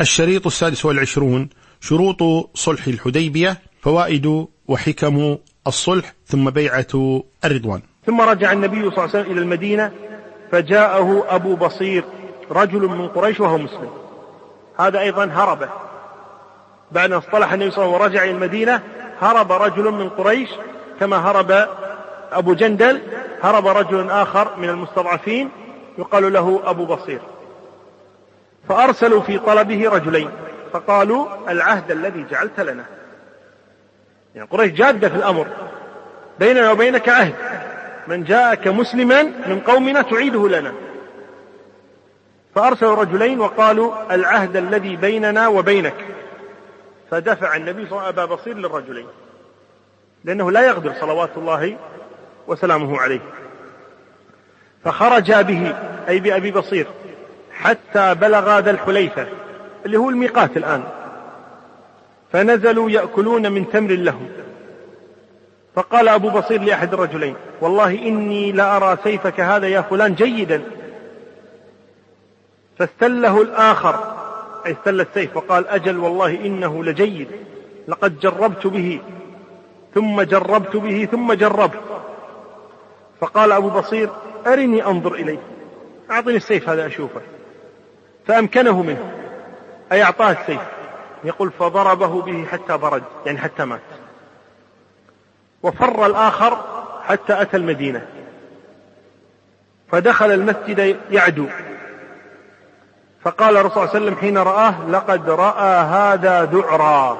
الشريط السادس والعشرون شروط صلح الحديبية فوائد وحكم الصلح ثم بيعة الرضوان. ثم رجع النبي صلى الله عليه وسلم إلى المدينة فجاءه أبو بصير رجل من قريش وهو مسلم. هذا أيضا هرب بعد أن اصطلح النبي صلى الله عليه وسلم ورجع إلى المدينة هرب رجل من قريش كما هرب أبو جندل هرب رجل آخر من المستضعفين يقال له أبو بصير. فأرسلوا في طلبه رجلين فقالوا العهد الذي جعلت لنا. يعني قريش جادة في الأمر بيننا وبينك عهد. من جاءك مسلما من قومنا تعيده لنا. فأرسلوا رجلين وقالوا العهد الذي بيننا وبينك. فدفع النبي صلى الله عليه وسلم أبا بصير للرجلين لأنه لا يغدر صلوات الله وسلامه عليه. فخرج به أي بأبي بصير. حتى بلغ ذا الحليفة اللي هو الميقات الآن. فنزلوا يأكلون من تمر لهم. فقال أبو بصير لأحد الرجلين والله إني لأرى سيفك هذا يا فلان جيدا. فاستله الآخر أي استل السيف وقال أجل والله إنه لجيد. لقد جربت به ثم جربت به ثم جربت. فقال أبو بصير أرني أنظر إليه. أعطني السيف هذا أشوفه. فأمكنه منه. أي أعطاه السيف. يقول فضربه به حتى برد يعني حتى مات. وفر الآخر حتى أتى المدينة. فدخل المسجد يعدو. فقال الرسول صلى الله عليه وسلم حين رآه لقد رأى هذا ذعرا.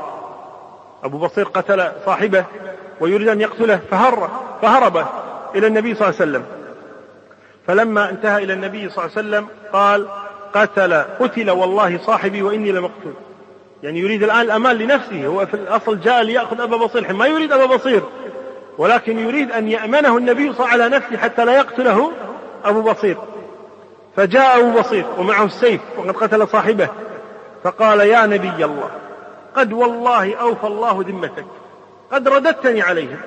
أبو بصير قتل صاحبه ويريد أن يقتله فهر فهرب إلى النبي صلى الله عليه وسلم. فلما انتهى إلى النبي صلى الله عليه وسلم قال قتل قتل والله صاحبي وإني لمقتول يعني يريد الآن الأمان لنفسه هو في الأصل جاء ليأخذ أبا بصير ما يريد أبا بصير. ولكن يريد أن يأمنه النبي صلى على نفسه حتى لا يقتله أبو بصير. فجاء أبو بصير ومعه السيف وقد قتل صاحبه فقال يا نبي الله قد والله أوفى الله ذمتك قد رددتني عليهم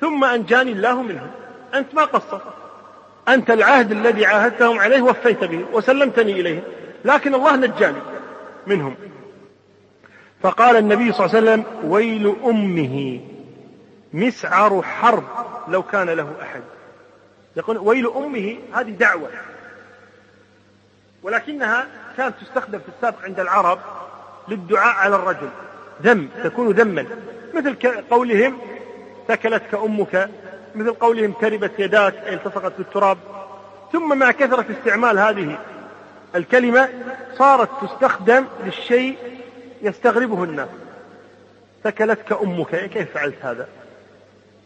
ثم أنجاني الله منهم. أنت ما قصرت. أنت العهد الذي عاهدتهم عليه وفيت به وسلمتني إليهم لكن الله نجاني منهم. فقال النبي صلى الله عليه وسلم ويل أمه مسعر حرب لو كان له أحد. يقول ويل أمه هذه دعوة ولكنها كانت تستخدم في السابق عند العرب للدعاء على الرجل ذم تكون ذما مثل قولهم ثكلتك أمك مثل قولهم تربت يداك أي التصقت بالتراب. ثم مع كثرة استعمال هذه الكلمة صارت تستخدم للشيء يستغربه الناس ثكلتك أمك كيف فعلت هذا؟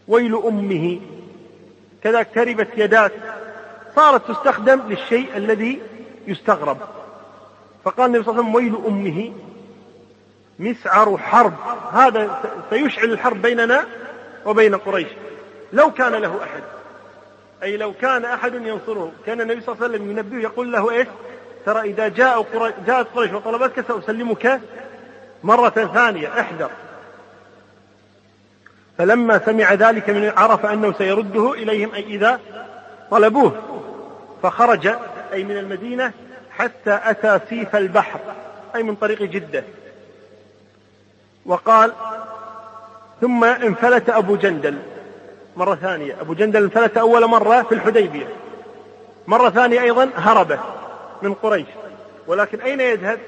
ويل أمه كذا تربت يداك. صارت تستخدم للشيء الذي يستغرب. فقال النبي صلى الله عليه وسلم ويل أمه مسعر حرب. هذا سيشعل الحرب بيننا وبين قريش. لو كان له أحد. أي لو كان أحد ينصره. كان النبي صلى الله عليه وسلم ينبيه يقول له إيش؟ ترى إذا جاء جاءت قريش وطلبتك سأسلمك مرة ثانية احذر. فلما سمع ذلك من عرف أنه سيرده إليهم أي إذا طلبوه فخرج أي من المدينة حتى أتى سيف البحر أي من طريق جدة. وقال ثم انفلت أبو جندل. مرة ثانية. أبو جندل انفلت أول مرة في الحديبية. مرة ثانية أيضا هرب من قريش. ولكن أين يذهب؟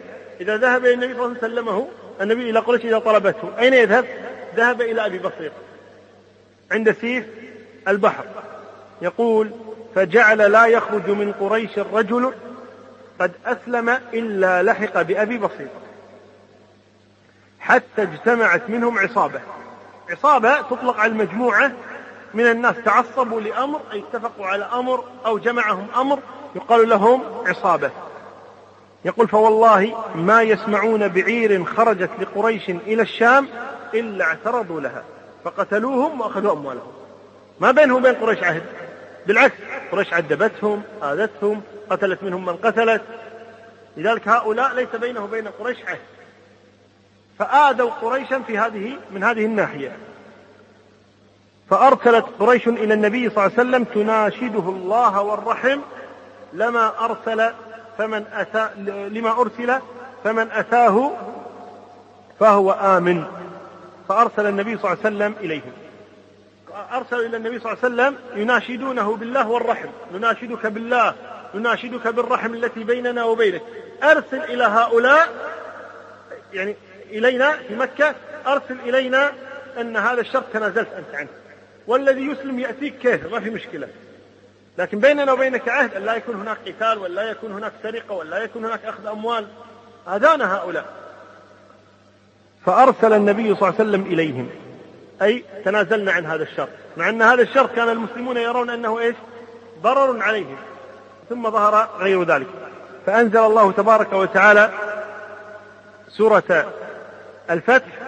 إذا ذهب إلى النبي صلى الله عليه وسلم النبي إلى قريش إذا طلبته. أين يذهب؟ ذهب إلى أبي بصير عند سيف البحر. يقول فجعل لا يخرج من قريش الرجل قد أسلم إلا لحق بأبي بصير. حتى اجتمعت منهم عصابة. عصابة تطلق على المجموعة من الناس تعصبوا لأمر أي اتفقوا على أمر أو جمعهم أمر يقال لهم عصابة. يقول فوالله ما يسمعون بعير خرجت لقريش إلى الشام إلا اعترضوا لها فقتلوهم وأخذوا أموالهم. ما بينهم وبين قريش عهد؟ بالعكس قريش عذبتهم آذتهم قتلت منهم من قتلت. لذلك هؤلاء ليس بينه وبين قريش عهد. فآذوا قريشا في هذه من هذه الناحية. فأرسلت قريش إلى النبي صلى الله عليه وسلم تناشده الله والرحم لما أرسل فمن أتى لما أرسل فمن أتاه فهو آمن. فأرسل النبي صلى الله عليه وسلم إليهم. أرسل إلى النبي صلى الله عليه وسلم يناشدونه بالله والرحم. نناشدك بالله نناشدك بالرحم التي بيننا وبينك. أرسل إلى هؤلاء يعني إلينا في مكة أرسل إلينا أن هذا الشرط تنازلت أنت عنه. والذي يسلم يأتيك كيف؟ ما في مشكلة. لكن بيننا وبينك عهد أن لا يكون هناك قتال ولا يكون هناك سرقة ولا يكون هناك أخذ أموال. أذان هؤلاء. فأرسل النبي صلى الله عليه وسلم إليهم. أي تنازلنا عن هذا الشرط مع أن هذا الشرط كان المسلمون يرون أنه إيش؟ ضرر عليهم. ثم ظهر غير ذلك. فأنزل الله تبارك وتعالى سورة الفتح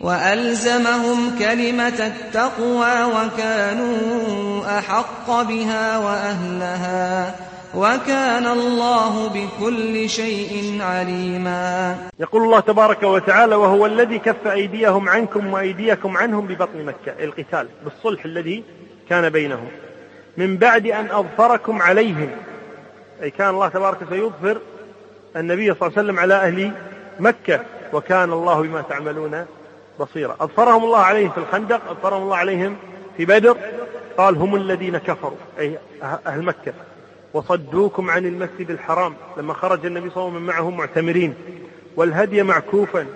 وألزمهم كلمة التقوى وكانوا أحق بها وأهلها وكان الله بكل شيء عليما. يقول الله تبارك وتعالى وهو الذي كف أيديهم عنكم وأيديكم عنهم ببطن مكة. القتال بالصلح الذي كان بينهم. من بعد أن أظفركم عليهم. أي كان الله تبارك سيظفر النبي صلى الله عليه وسلم على أهل مكة. وكان الله بما تعملون بصيرا أظفرهم الله عليهم في الخندق أظفرهم الله عليهم في بدر. قال هم الذين كفروا أي أهل مكة. وصدوكم عن المسجد الحرام. لما خرج النبي صلى الله عليه وسلم معهم معتمرين. والهدي معكوفا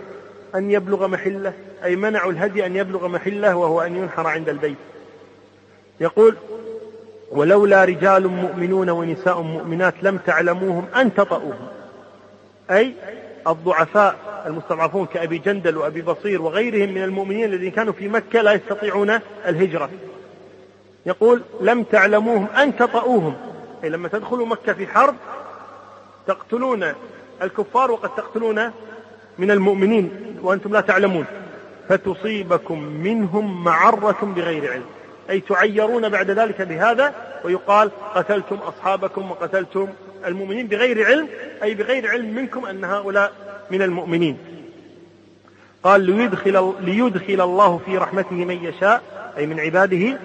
أن يبلغ محلة أي منعوا الهدي أن يبلغ محلة وهو أن ينحر عند البيت. يقول ولولا رجال مؤمنون ونساء مؤمنات لم تعلموهم أن تطؤوهم. أي الضعفاء المستضعفون كأبي جندل وأبي بصير وغيرهم من المؤمنين الذين كانوا في مكة لا يستطيعون الهجرة. يقول لم تعلموهم أن تطؤوهم. أي لما تدخلوا مكة في حرب تقتلون الكفار وقد تقتلون من المؤمنين وأنتم لا تعلمون. فتصيبكم منهم معرة بغير علم. أي تعيرون بعد ذلك بهذا ويقال قتلتم أصحابكم وقتلتم المؤمنين بغير علم أي بغير علم منكم أن هؤلاء من المؤمنين. قال ليدخل, ليدخل الله في رحمته من يشاء أي من عباده.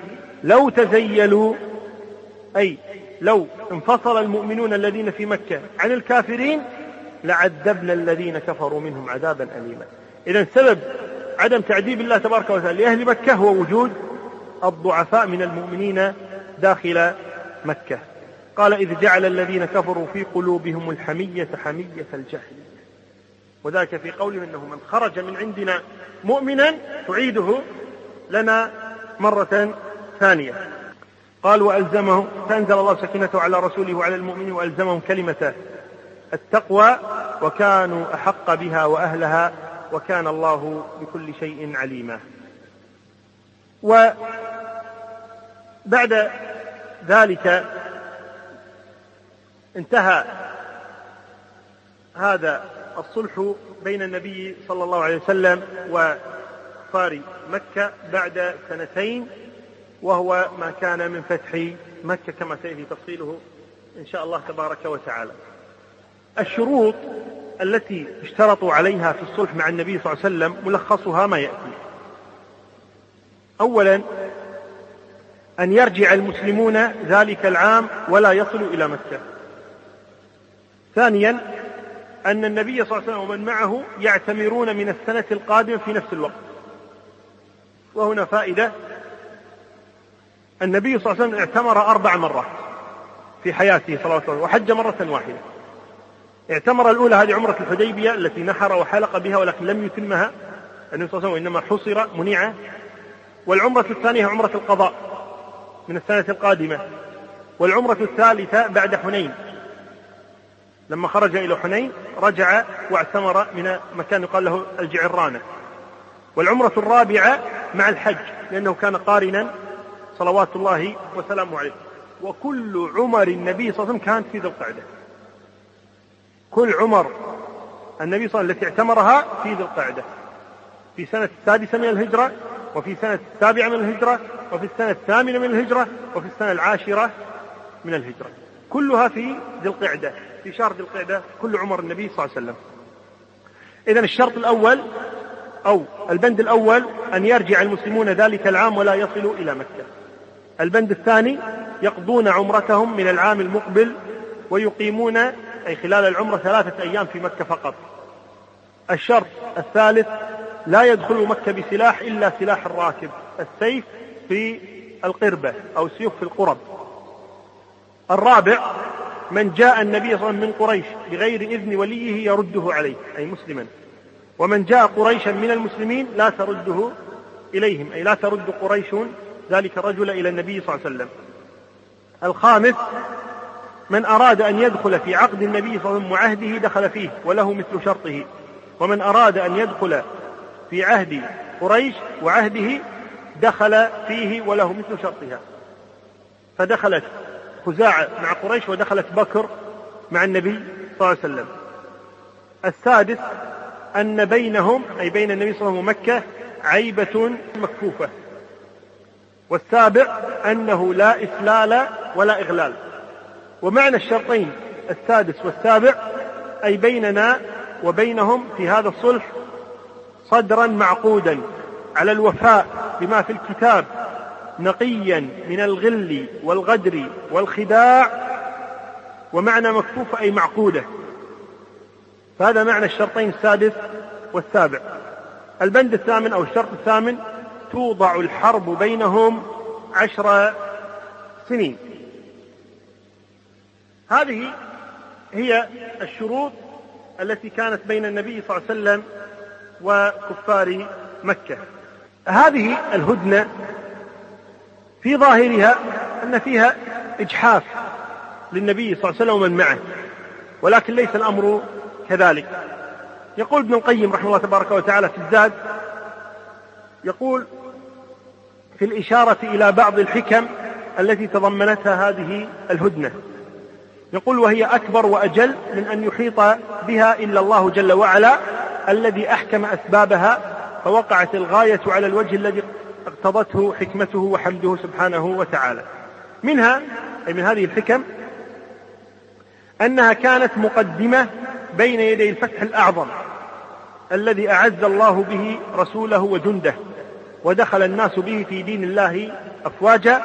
لو تزيلوا أي لو انفصل المؤمنون الذين في مكة عن الكافرين لعذبنا الذين كفروا منهم عذابا أليما. إذا سبب عدم تعذيب الله تبارك وتعالى لأهل مكة هو وجود الضعفاء من المؤمنين داخل مكة. قال إذ جعل الذين كفروا في قلوبهم الحمية حمية الجهل. وذلك في قوله إنه من خرج من عندنا مؤمنا تعيده لنا مرة ثانية. قال وألزمهم فأنزل الله سكينته على رسوله وعلى المؤمنين وألزمهم كلمة التقوى وكانوا أحق بها وأهلها وكان الله بكل شيء عليما. وبعد ذلك انتهى هذا الصلح بين النبي صلى الله عليه وسلم وكفار مكة بعد سنتين وهو ما كان من فتح مكة كما سيأتي تفصيله إن شاء الله تبارك وتعالى. الشروط التي اشترطوا عليها في الصلح مع النبي صلى الله عليه وسلم ملخصها ما يأتي. أولا أن يرجع المسلمون ذلك العام ولا يصلوا إلى مكة. ثانيا أن النبي صلى الله عليه وسلم ومن معه يعتمرون من السنة القادمة في نفس الوقت. وهنا فائدة النبي صلى الله عليه وسلم اعتمر أربع مرات في حياته صلى الله عليه وسلم وحج مرة واحدة. اعتمر الأولى هذه عمرة الحديبية التي نحر وحلق بها ولكن لم يتمها. النبي صلى الله عليه وسلم إنما حصر منيعة. والعمرة الثانية عمرة القضاء من السنة القادمة. والعمرة الثالثة بعد حنين. لما خرج إلى حنين رجع واعتمر من مكان يقال له الجعرانة. والعمرة الرابعة مع الحج لأنه كان قارنا صلوات الله وسلامه عليه. وكل عمر النبي صلى الله عليه وسلم كانت في ذي القعدة. كل عمر النبي صلى الله عليه وسلم التي اعتمرها في ذي القعدة. في سنة السادسة من الهجرة وفي سنة السابعة من الهجرة وفي السنة الثامنة من الهجرة وفي السنة العاشرة من الهجرة. كلها في ذي القعدة. في ذي القعدة كل عمر النبي صلى الله عليه وسلم. إذا الشرط الأول أو البند الأول أن يرجع المسلمون ذلك العام ولا يصلوا إلى مكة. البند الثاني يقضون عمرتهم من العام المقبل ويقيمون أي خلال العمرة ثلاثة أيام في مكة فقط. الشرط الثالث لا يدخل مكة بسلاح إلا سلاح الراكب السيف في القربة أو السيوف في القرب. الرابع من جاء النبي صلى الله عليه وسلم من قريش بغير إذن وليه يرده عليه أي مسلما. ومن جاء قريشا من المسلمين لا ترده إليهم أي لا ترد قريش ذلك الرجل إلى النبي صلى الله عليه وسلم. الخامس من أراد أن يدخل في عقد النبي صلى الله عليه وسلم وعهده دخل فيه وله مثل شرطه. ومن أراد أن يدخل في عهد قريش وعهده دخل فيه وله مثل شرطها. فدخلت خزاعة مع قريش ودخلت بكر مع النبي صلى الله عليه وسلم. السادس أن بينهم أي بين النبي صلى الله عليه وسلم ومكة عيبة مكفوفة. والسابع أنه لا إسلال ولا إغلال. ومعنى الشرطين السادس والسابع أي بيننا وبينهم في هذا الصلح صدرا معقودا على الوفاء بما في الكتاب نقيا من الغل والغدر والخداع ومعنى مكفوفة أي معقودة فهذا معنى الشرطين السادس والسابع. البند الثامن أو الشرط الثامن توضع الحرب بينهم عشر سنين. هذه هي الشروط التي كانت بين النبي صلى الله عليه وسلم وكفار مكة. هذه الهدنة في ظاهرها أن فيها إجحاف للنبي صلى الله عليه وسلم ومن معه ولكن ليس الأمر كذلك. يقول ابن القيم رحمه الله تبارك وتعالى في الزاد يقول في الإشارة إلى بعض الحكم التي تضمنتها هذه الهدنة. يقول وهي أكبر وأجل من أن يحيط بها إلا الله جل وعلا الذي أحكم أسبابها فوقعت الغاية على الوجه الذي اقتضته حكمته وحمده سبحانه وتعالى. منها أي من هذه الحكم أنها كانت مقدمة بين يدي الفتح الأعظم الذي أعز الله به رسوله وجنده ودخل الناس به في دين الله أفواجا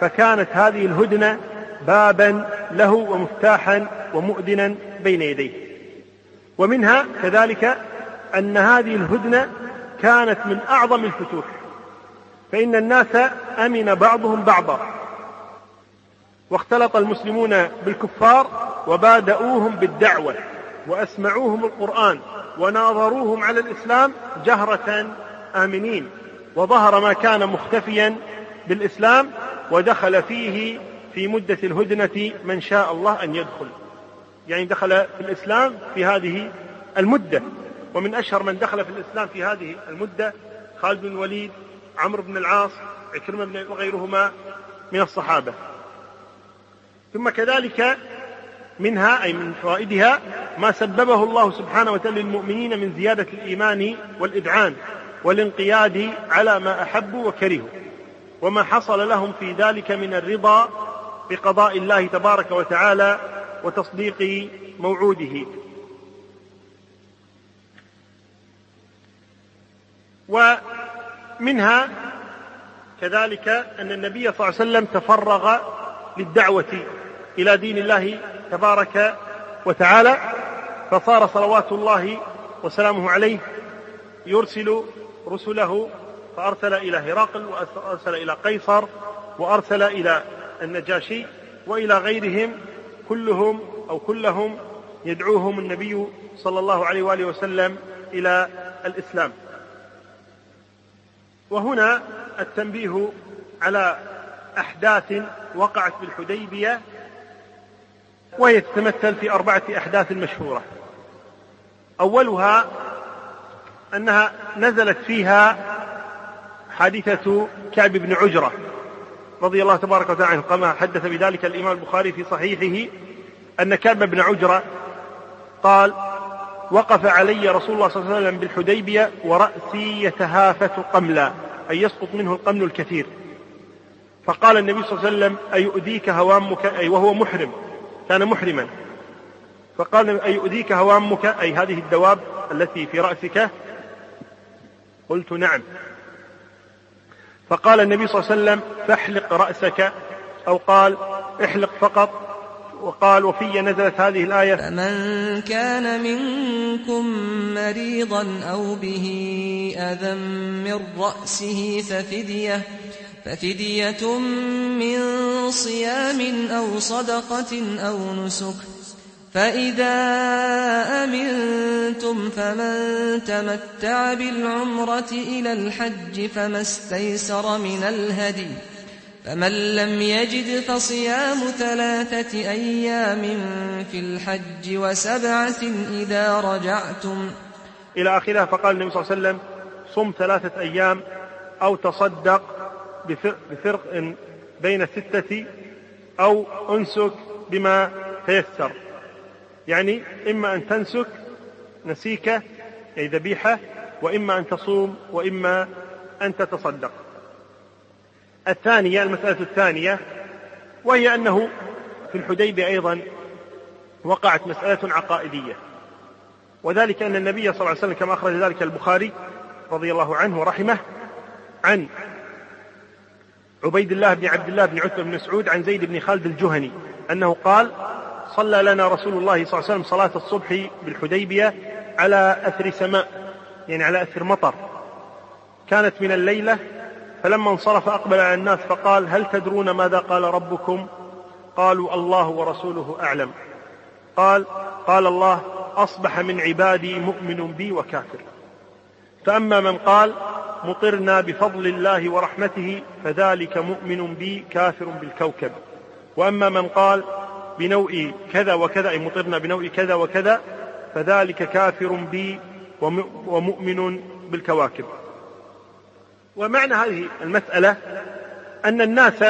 فكانت هذه الهدنة بابا له ومفتاحا ومؤذنا بين يديه. ومنها كذلك أن هذه الهدنة كانت من أعظم الفتوح. فإن الناس أمن بعضهم بعضا. واختلط المسلمون بالكفار وبادؤوهم بالدعوة وأسمعوهم القرآن وناظروهم على الإسلام جهرة آمنين. وظهر ما كان مختفيا بالإسلام ودخل فيه في مدة الهدنة من شاء الله أن يدخل. يعني دخل في الإسلام في هذه المدة. ومن أشهر من دخل في الإسلام في هذه المدة خالد بن الوليد عمرو بن العاص عكرمة بن وغيرهما من الصحابة. ثم كذلك منها أي من فوائدها ما سببه الله سبحانه وتعالى للمؤمنين من زيادة الإيمان والإذعان والانقياد على ما أحبوا وكرهوا. وما حصل لهم في ذلك من الرضا بقضاء الله تبارك وتعالى وتصديق موعوده. ومنها كذلك أن النبي صلى الله عليه وسلم تفرغ للدعوة إلى دين الله تبارك وتعالى فصار صلوات الله وسلامه عليه يرسل رسله فأرسل إلى هرقل وأرسل إلى قيصر وأرسل إلى النجاشي وإلى غيرهم كلهم أو كلهم يدعوهم النبي صلى الله عليه وآله وسلم إلى الإسلام. وهنا التنبيه على أحداث وقعت بالحديبية وهي تتمثل في أربعة أحداث مشهورة. أولها أنها نزلت فيها حادثة كعب بن عجرة رضي الله تبارك وتعالى عنه كما حدث بذلك الإمام البخاري في صحيحه أن كعب بن عجرة قال وقف علي رسول الله صلى الله عليه وسلم بالحديبية ورأسي يتهافت قملا أي يسقط منه القمل الكثير. فقال النبي صلى الله عليه وسلم أيؤذيك هوامك أي وهو محرم كان محرما. فقال أيؤذيك هوامك أي هذه الدواب التي في رأسك؟ قلت نعم. فقال النبي صلى الله عليه وسلم فاحلق رأسك أو قال احلق فقط. وقال وفي نزلت هذه الآية. فمن كان منكم مريضا أو به أذى من رأسه ففدية ففدية من صيام أو صدقة أو نسك. فإذا أمنتم فمن تمتع بالعمرة إلى الحج فما استيسر من الهدي. فمن لم يجد فصيام ثلاثة أيام في الحج وسبعة إذا رجعتم. إلى آخرها فقال النبي صلى الله عليه وسلم صم ثلاثة أيام أو تصدق بفرق بين الستة أو أنسك بما تيسر. يعني إما أن تنسك نسيكة أي ذبيحة وإما أن تصوم وإما أن تتصدق. الثانية المسألة الثانية وهي أنه في الحديبية أيضا وقعت مسألة عقائدية. وذلك أن النبي صلى الله عليه وسلم كما أخرج ذلك البخاري رضي الله عنه ورحمه عن عبيد الله بن عبد الله بن عتبة بن مسعود عن زيد بن خالد الجهني أنه قال صلى لنا رسول الله صلى الله عليه وسلم صلاة الصبح بالحديبية على أثر سماء يعني على أثر مطر. كانت من الليلة فلما انصرف أقبل على الناس فقال هل تدرون ماذا قال ربكم؟ قالوا الله ورسوله أعلم. قال قال الله أصبح من عبادي مؤمن بي وكافر. فأما من قال مطرنا بفضل الله ورحمته فذلك مؤمن بي كافر بالكوكب. وأما من قال بنوء كذا وكذا أي مطرنا بنوء كذا وكذا فذلك كافر بي ومؤمن بالكواكب. ومعنى هذه المسألة أن الناس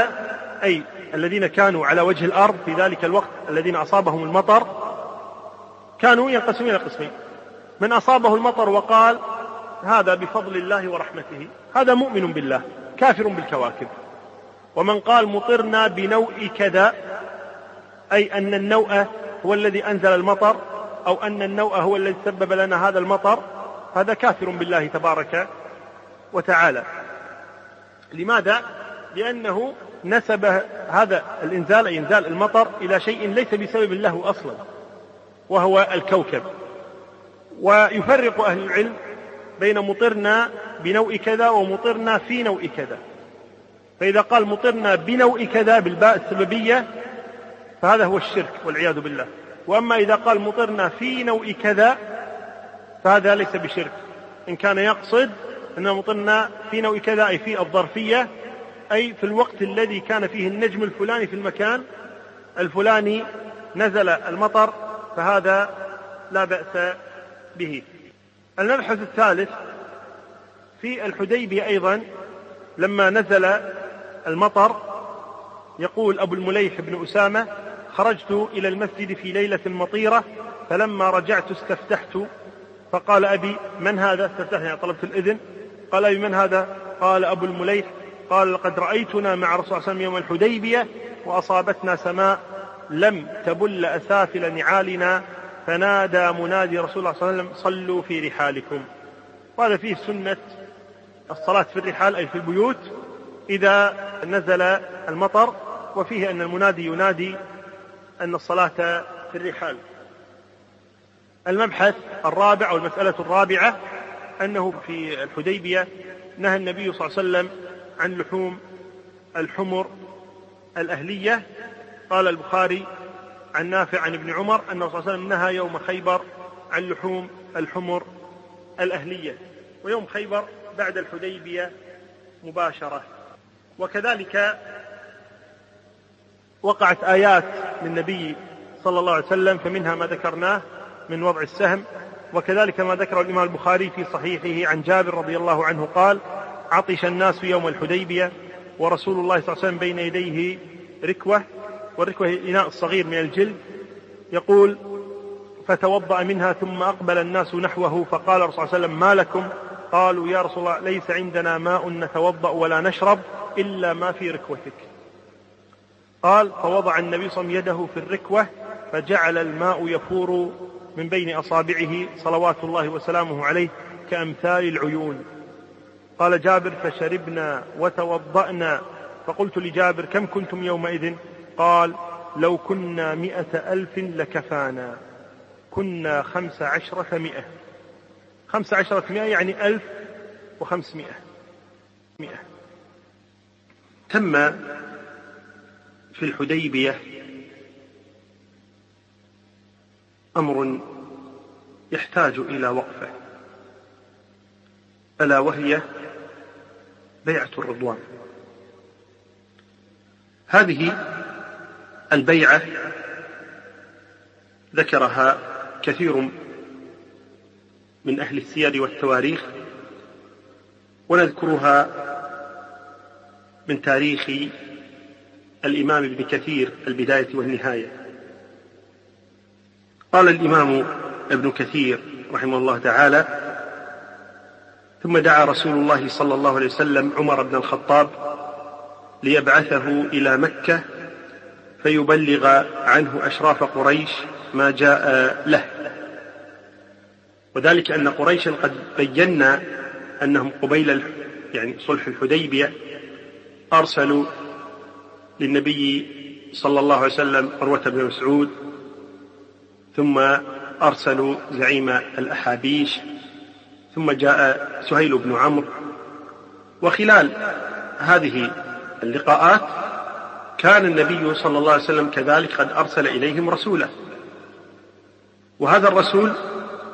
أي الذين كانوا على وجه الأرض في ذلك الوقت الذين أصابهم المطر كانوا ينقسمون إلى قسمين. من أصابه المطر وقال هذا بفضل الله ورحمته هذا مؤمن بالله كافر بالكواكب. ومن قال مطرنا بنوء كذا أي أن النوء هو الذي أنزل المطر أو أن النوء هو الذي سبب لنا هذا المطر هذا كافر بالله تبارك وتعالى. لماذا؟ لأنه نسب هذا الإنزال أي إنزال المطر إلى شيء ليس بسبب له أصلا وهو الكوكب. ويفرق أهل العلم بين مطرنا بنوء كذا ومطرنا في نوء كذا. فإذا قال مطرنا بنوء كذا بالباء السببية فهذا هو الشرك والعياذ بالله. وأما إذا قال مطرنا في نوء كذا فهذا ليس بشرك. إن كان يقصد أن مطرنا في نوع كذا أي في الظرفية أي في الوقت الذي كان فيه النجم الفلاني في المكان الفلاني نزل المطر فهذا لا بأس به. المبحث الثالث في الحديبية أيضا لما نزل المطر يقول أبو المليح بن أسامة خرجت إلى المسجد في ليلة مطيرة فلما رجعت استفتحت. فقال أبي من هذا استفتحني؟ طلبت الإذن. قال أبي من هذا؟ قال أبو المليح. قال لقد رأيتنا مع رسول الله صلى الله عليه وسلم يوم الحديبية وأصابتنا سماء لم تبل أسافل نعالنا فنادى منادي رسول الله صلى الله عليه وسلم صلوا في رحالكم. وهذا فيه سنة الصلاة في الرحال أي في البيوت إذا نزل المطر وفيه أن المنادي ينادي أن الصلاة في الرحال. المبحث الرابع أو المسألة الرابعة أنه في الحديبية نهى النبي صلى الله عليه وسلم عن لحوم الحمر الأهلية. قال البخاري عن نافع عن ابن عمر أنه صلى الله عليه وسلم نهى يوم خيبر عن لحوم الحمر الأهلية ويوم خيبر بعد الحديبية مباشرة. وكذلك وقعت آيات للنبي صلى الله عليه وسلم فمنها ما ذكرناه من وضع السهم وكذلك ما ذكر الإمام البخاري في صحيحه عن جابر رضي الله عنه قال عطش الناس يوم الحديبية ورسول الله صلى الله عليه وسلم بين يديه ركوة والركوة إناء صغير من الجلد. يقول فتوضأ منها ثم أقبل الناس نحوه فقال الرسول صلى الله عليه وسلم ما لكم؟ قالوا يا رسول الله ليس عندنا ماء نتوضأ ولا نشرب إلا ما في ركوتك. قال فوضع النبي صلى الله عليه وسلم يده في الركوة فجعل الماء يفور من بين أصابعه صلوات الله وسلامه عليه كأمثال العيون. قال جابر فشربنا وتوضأنا. فقلت لجابر كم كنتم يومئذ؟ قال لو كنا مئة ألف لكفانا. كنا خمس عشرة مئة خمس عشرة مئة يعني ألف وخمسمائة مئة. تم في الحديبية أمر يحتاج إلى وقفة ألا وهي بيعة الرضوان. هذه البيعة ذكرها كثير من أهل السير والتواريخ ونذكرها من تاريخ الإمام ابن كثير البداية والنهاية. قال الإمام ابن كثير رحمه الله تعالى ثم دعا رسول الله صلى الله عليه وسلم عمر بن الخطاب ليبعثه إلى مكة فيبلغ عنه أشراف قريش ما جاء له. وذلك أن قريشا قد بينا أنهم قبيل يعني صلح الحديبية أرسلوا للنبي صلى الله عليه وسلم عروة بن مسعود ثم أرسلوا زعيم الأحابيش ثم جاء سهيل بن عمرو. وخلال هذه اللقاءات كان النبي صلى الله عليه وسلم كذلك قد أرسل إليهم رسولا وهذا الرسول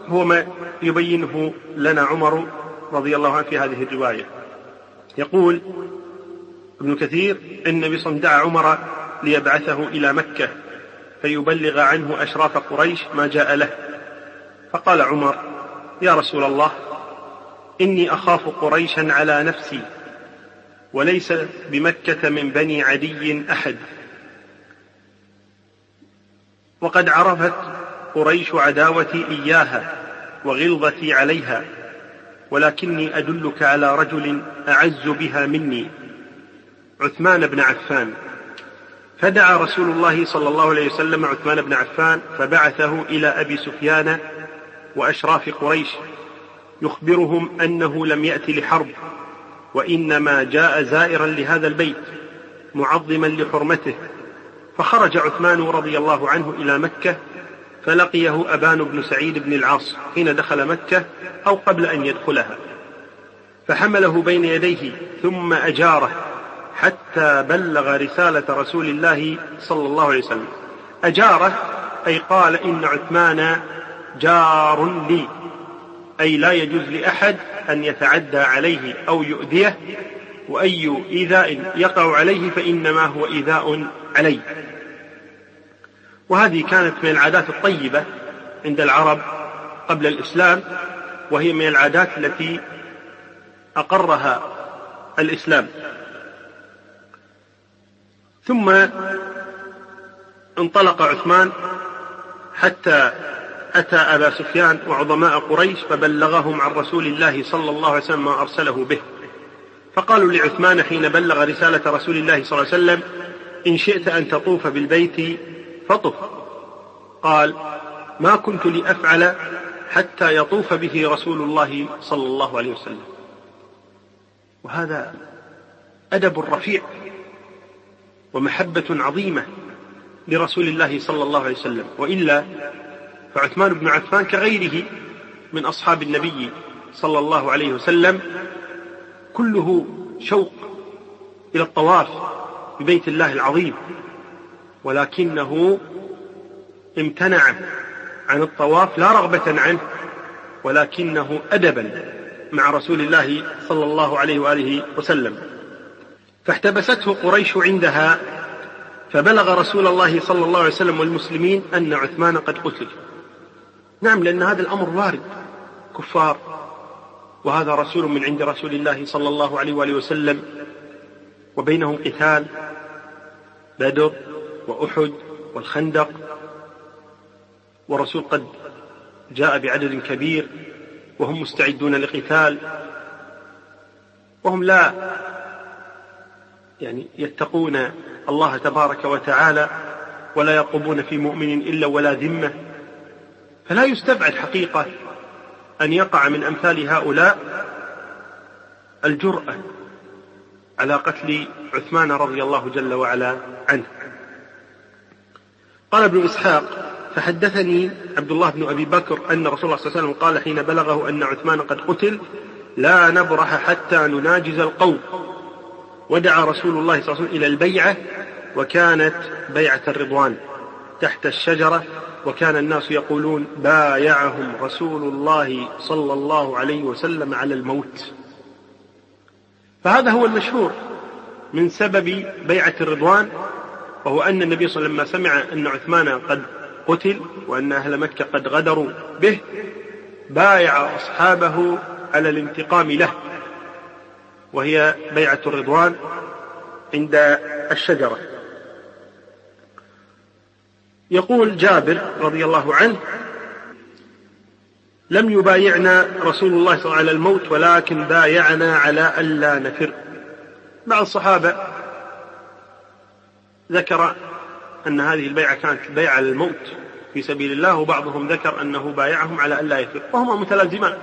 هو ما يبينه لنا عمر رضي الله عنه في هذه الرواية. يقول ابن كثير إن النبي صلى الله عليه وسلم دعا عمر ليبعثه إلى مكة. فيبلغ عنه أشراف قريش ما جاء له. فقال عمر يا رسول الله إني أخاف قريشا على نفسي وليس بمكة من بني عدي أحد. وقد عرفت قريش عداوتي إياها وغلظتي عليها ولكني أدلك على رجل أعز بها مني عثمان بن عفان. فدعا رسول الله صلى الله عليه وسلم عثمان بن عفان فبعثه إلى أبي سفيان وأشراف قريش يخبرهم أنه لم يأت لحرب وإنما جاء زائرا لهذا البيت معظما لحرمته. فخرج عثمان رضي الله عنه إلى مكة فلقيه أبان بن سعيد بن العاص حين دخل مكة أو قبل أن يدخلها. فحمله بين يديه ثم أجاره. حتى بلغ رسالة رسول الله صلى الله عليه وسلم. أجاره أي قال إن عثمان جار لي. أي لا يجوز لأحد أن يتعدى عليه أو يؤذيه وأي إيذاء يقع عليه فإنما هو إيذاء عليه وهذه كانت من العادات الطيبة عند العرب قبل الإسلام وهي من العادات التي أقرها الإسلام. ثم انطلق عثمان حتى أتى أبا سفيان وعظماء قريش فبلغهم عن رسول الله صلى الله عليه وسلم ما أرسله به. فقالوا لعثمان حين بلغ رسالة رسول الله صلى الله عليه وسلم إن شئت أن تطوف بالبيت فطف. قال ما كنت لأفعل حتى يطوف به رسول الله صلى الله عليه وسلم. وهذا أدب رفيع. ومحبة عظيمة لرسول الله صلى الله عليه وسلم. وإلا فعثمان بن عفان كغيره من أصحاب النبي صلى الله عليه وسلم كله شوق إلى الطواف ببيت الله العظيم ولكنه امتنع عن الطواف لا رغبة عنه ولكنه أدبا مع رسول الله صلى الله عليه وآله وسلم. فاحتبسته قريش عندها فبلغ رسول الله صلى الله عليه وسلم والمسلمين أن عثمان قد قتل. نعم لأن هذا الأمر وارد. كفار. وهذا رسول من عند رسول الله صلى الله عليه وآله وسلم. وبينهم قتال. بدر وأحد والخندق. والرسول قد جاء بعدد كبير. وهم مستعدون لقتال. وهم لا يعني يتقون الله تبارك وتعالى ولا يرقبون في مؤمن إلا ولا ذمة. فلا يستبعد حقيقة أن يقع من أمثال هؤلاء الجرأة على قتل عثمان رضي الله جل وعلا عنه. قال ابن إسحاق فحدثني عبد الله بن أبي بكر أن رسول الله صلى الله عليه وسلم قال حين بلغه أن عثمان قد قتل لا نبرح حتى نناجز القوم. ودعا رسول الله صلى الله عليه وسلم إلى البيعة وكانت بيعة الرضوان تحت الشجرة وكان الناس يقولون بايعهم رسول الله صلى الله عليه وسلم على الموت. فهذا هو المشهور من سبب بيعة الرضوان وهو أن النبي صلى الله عليه وسلم لما سمع أن عثمان قد قتل وأن أهل مكة قد غدروا به بايع أصحابه على الانتقام له. وهي بيعة الرضوان عند الشجرة. يقول جابر رضي الله عنه لم يبايعنا رسول الله صلى الله عليه وسلم على الموت ولكن بايعنا على ألا نفر. بعض الصحابة ذكر أن هذه البيعة كانت بيعة للموت في سبيل الله وبعضهم ذكر أنه بايعهم على أن لا يفر وهما متلازمان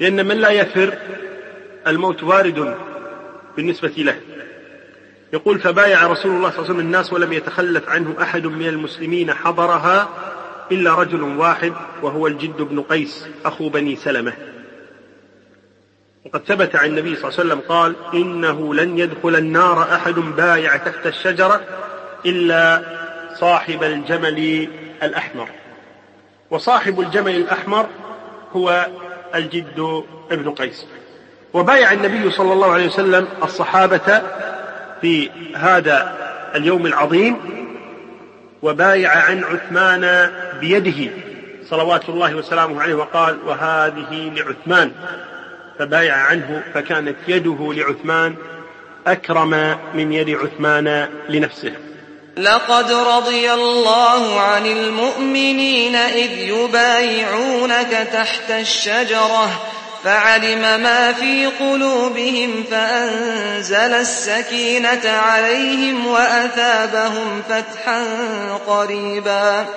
لأن من لا يفر الموت وارد بالنسبة له. يقول فبايع رسول الله صلى الله عليه وسلم الناس ولم يتخلف عنه أحد من المسلمين حضرها إلا رجل واحد وهو الجد بن قيس أخو بني سلمة. وقد ثبت عن النبي صلى الله عليه وسلم قال إنه لن يدخل النار أحد بايع تحت الشجرة إلا صاحب الجمل الأحمر. وصاحب الجمل الأحمر هو الجد ابن قيس. وبايع النبي صلى الله عليه وسلم الصحابة في هذا اليوم العظيم وبايع عن عثمان بيده. صلوات الله وسلامه عليه وقال وهذه لعثمان. فبايع عنه فكانت يده لعثمان أكرم من يد عثمان لنفسه. لقد رضي الله عن المؤمنين إذ يبايعونك تحت الشجرة فعلم ما في قلوبهم فأنزل السكينة عليهم وأثابهم فتحا قريبا.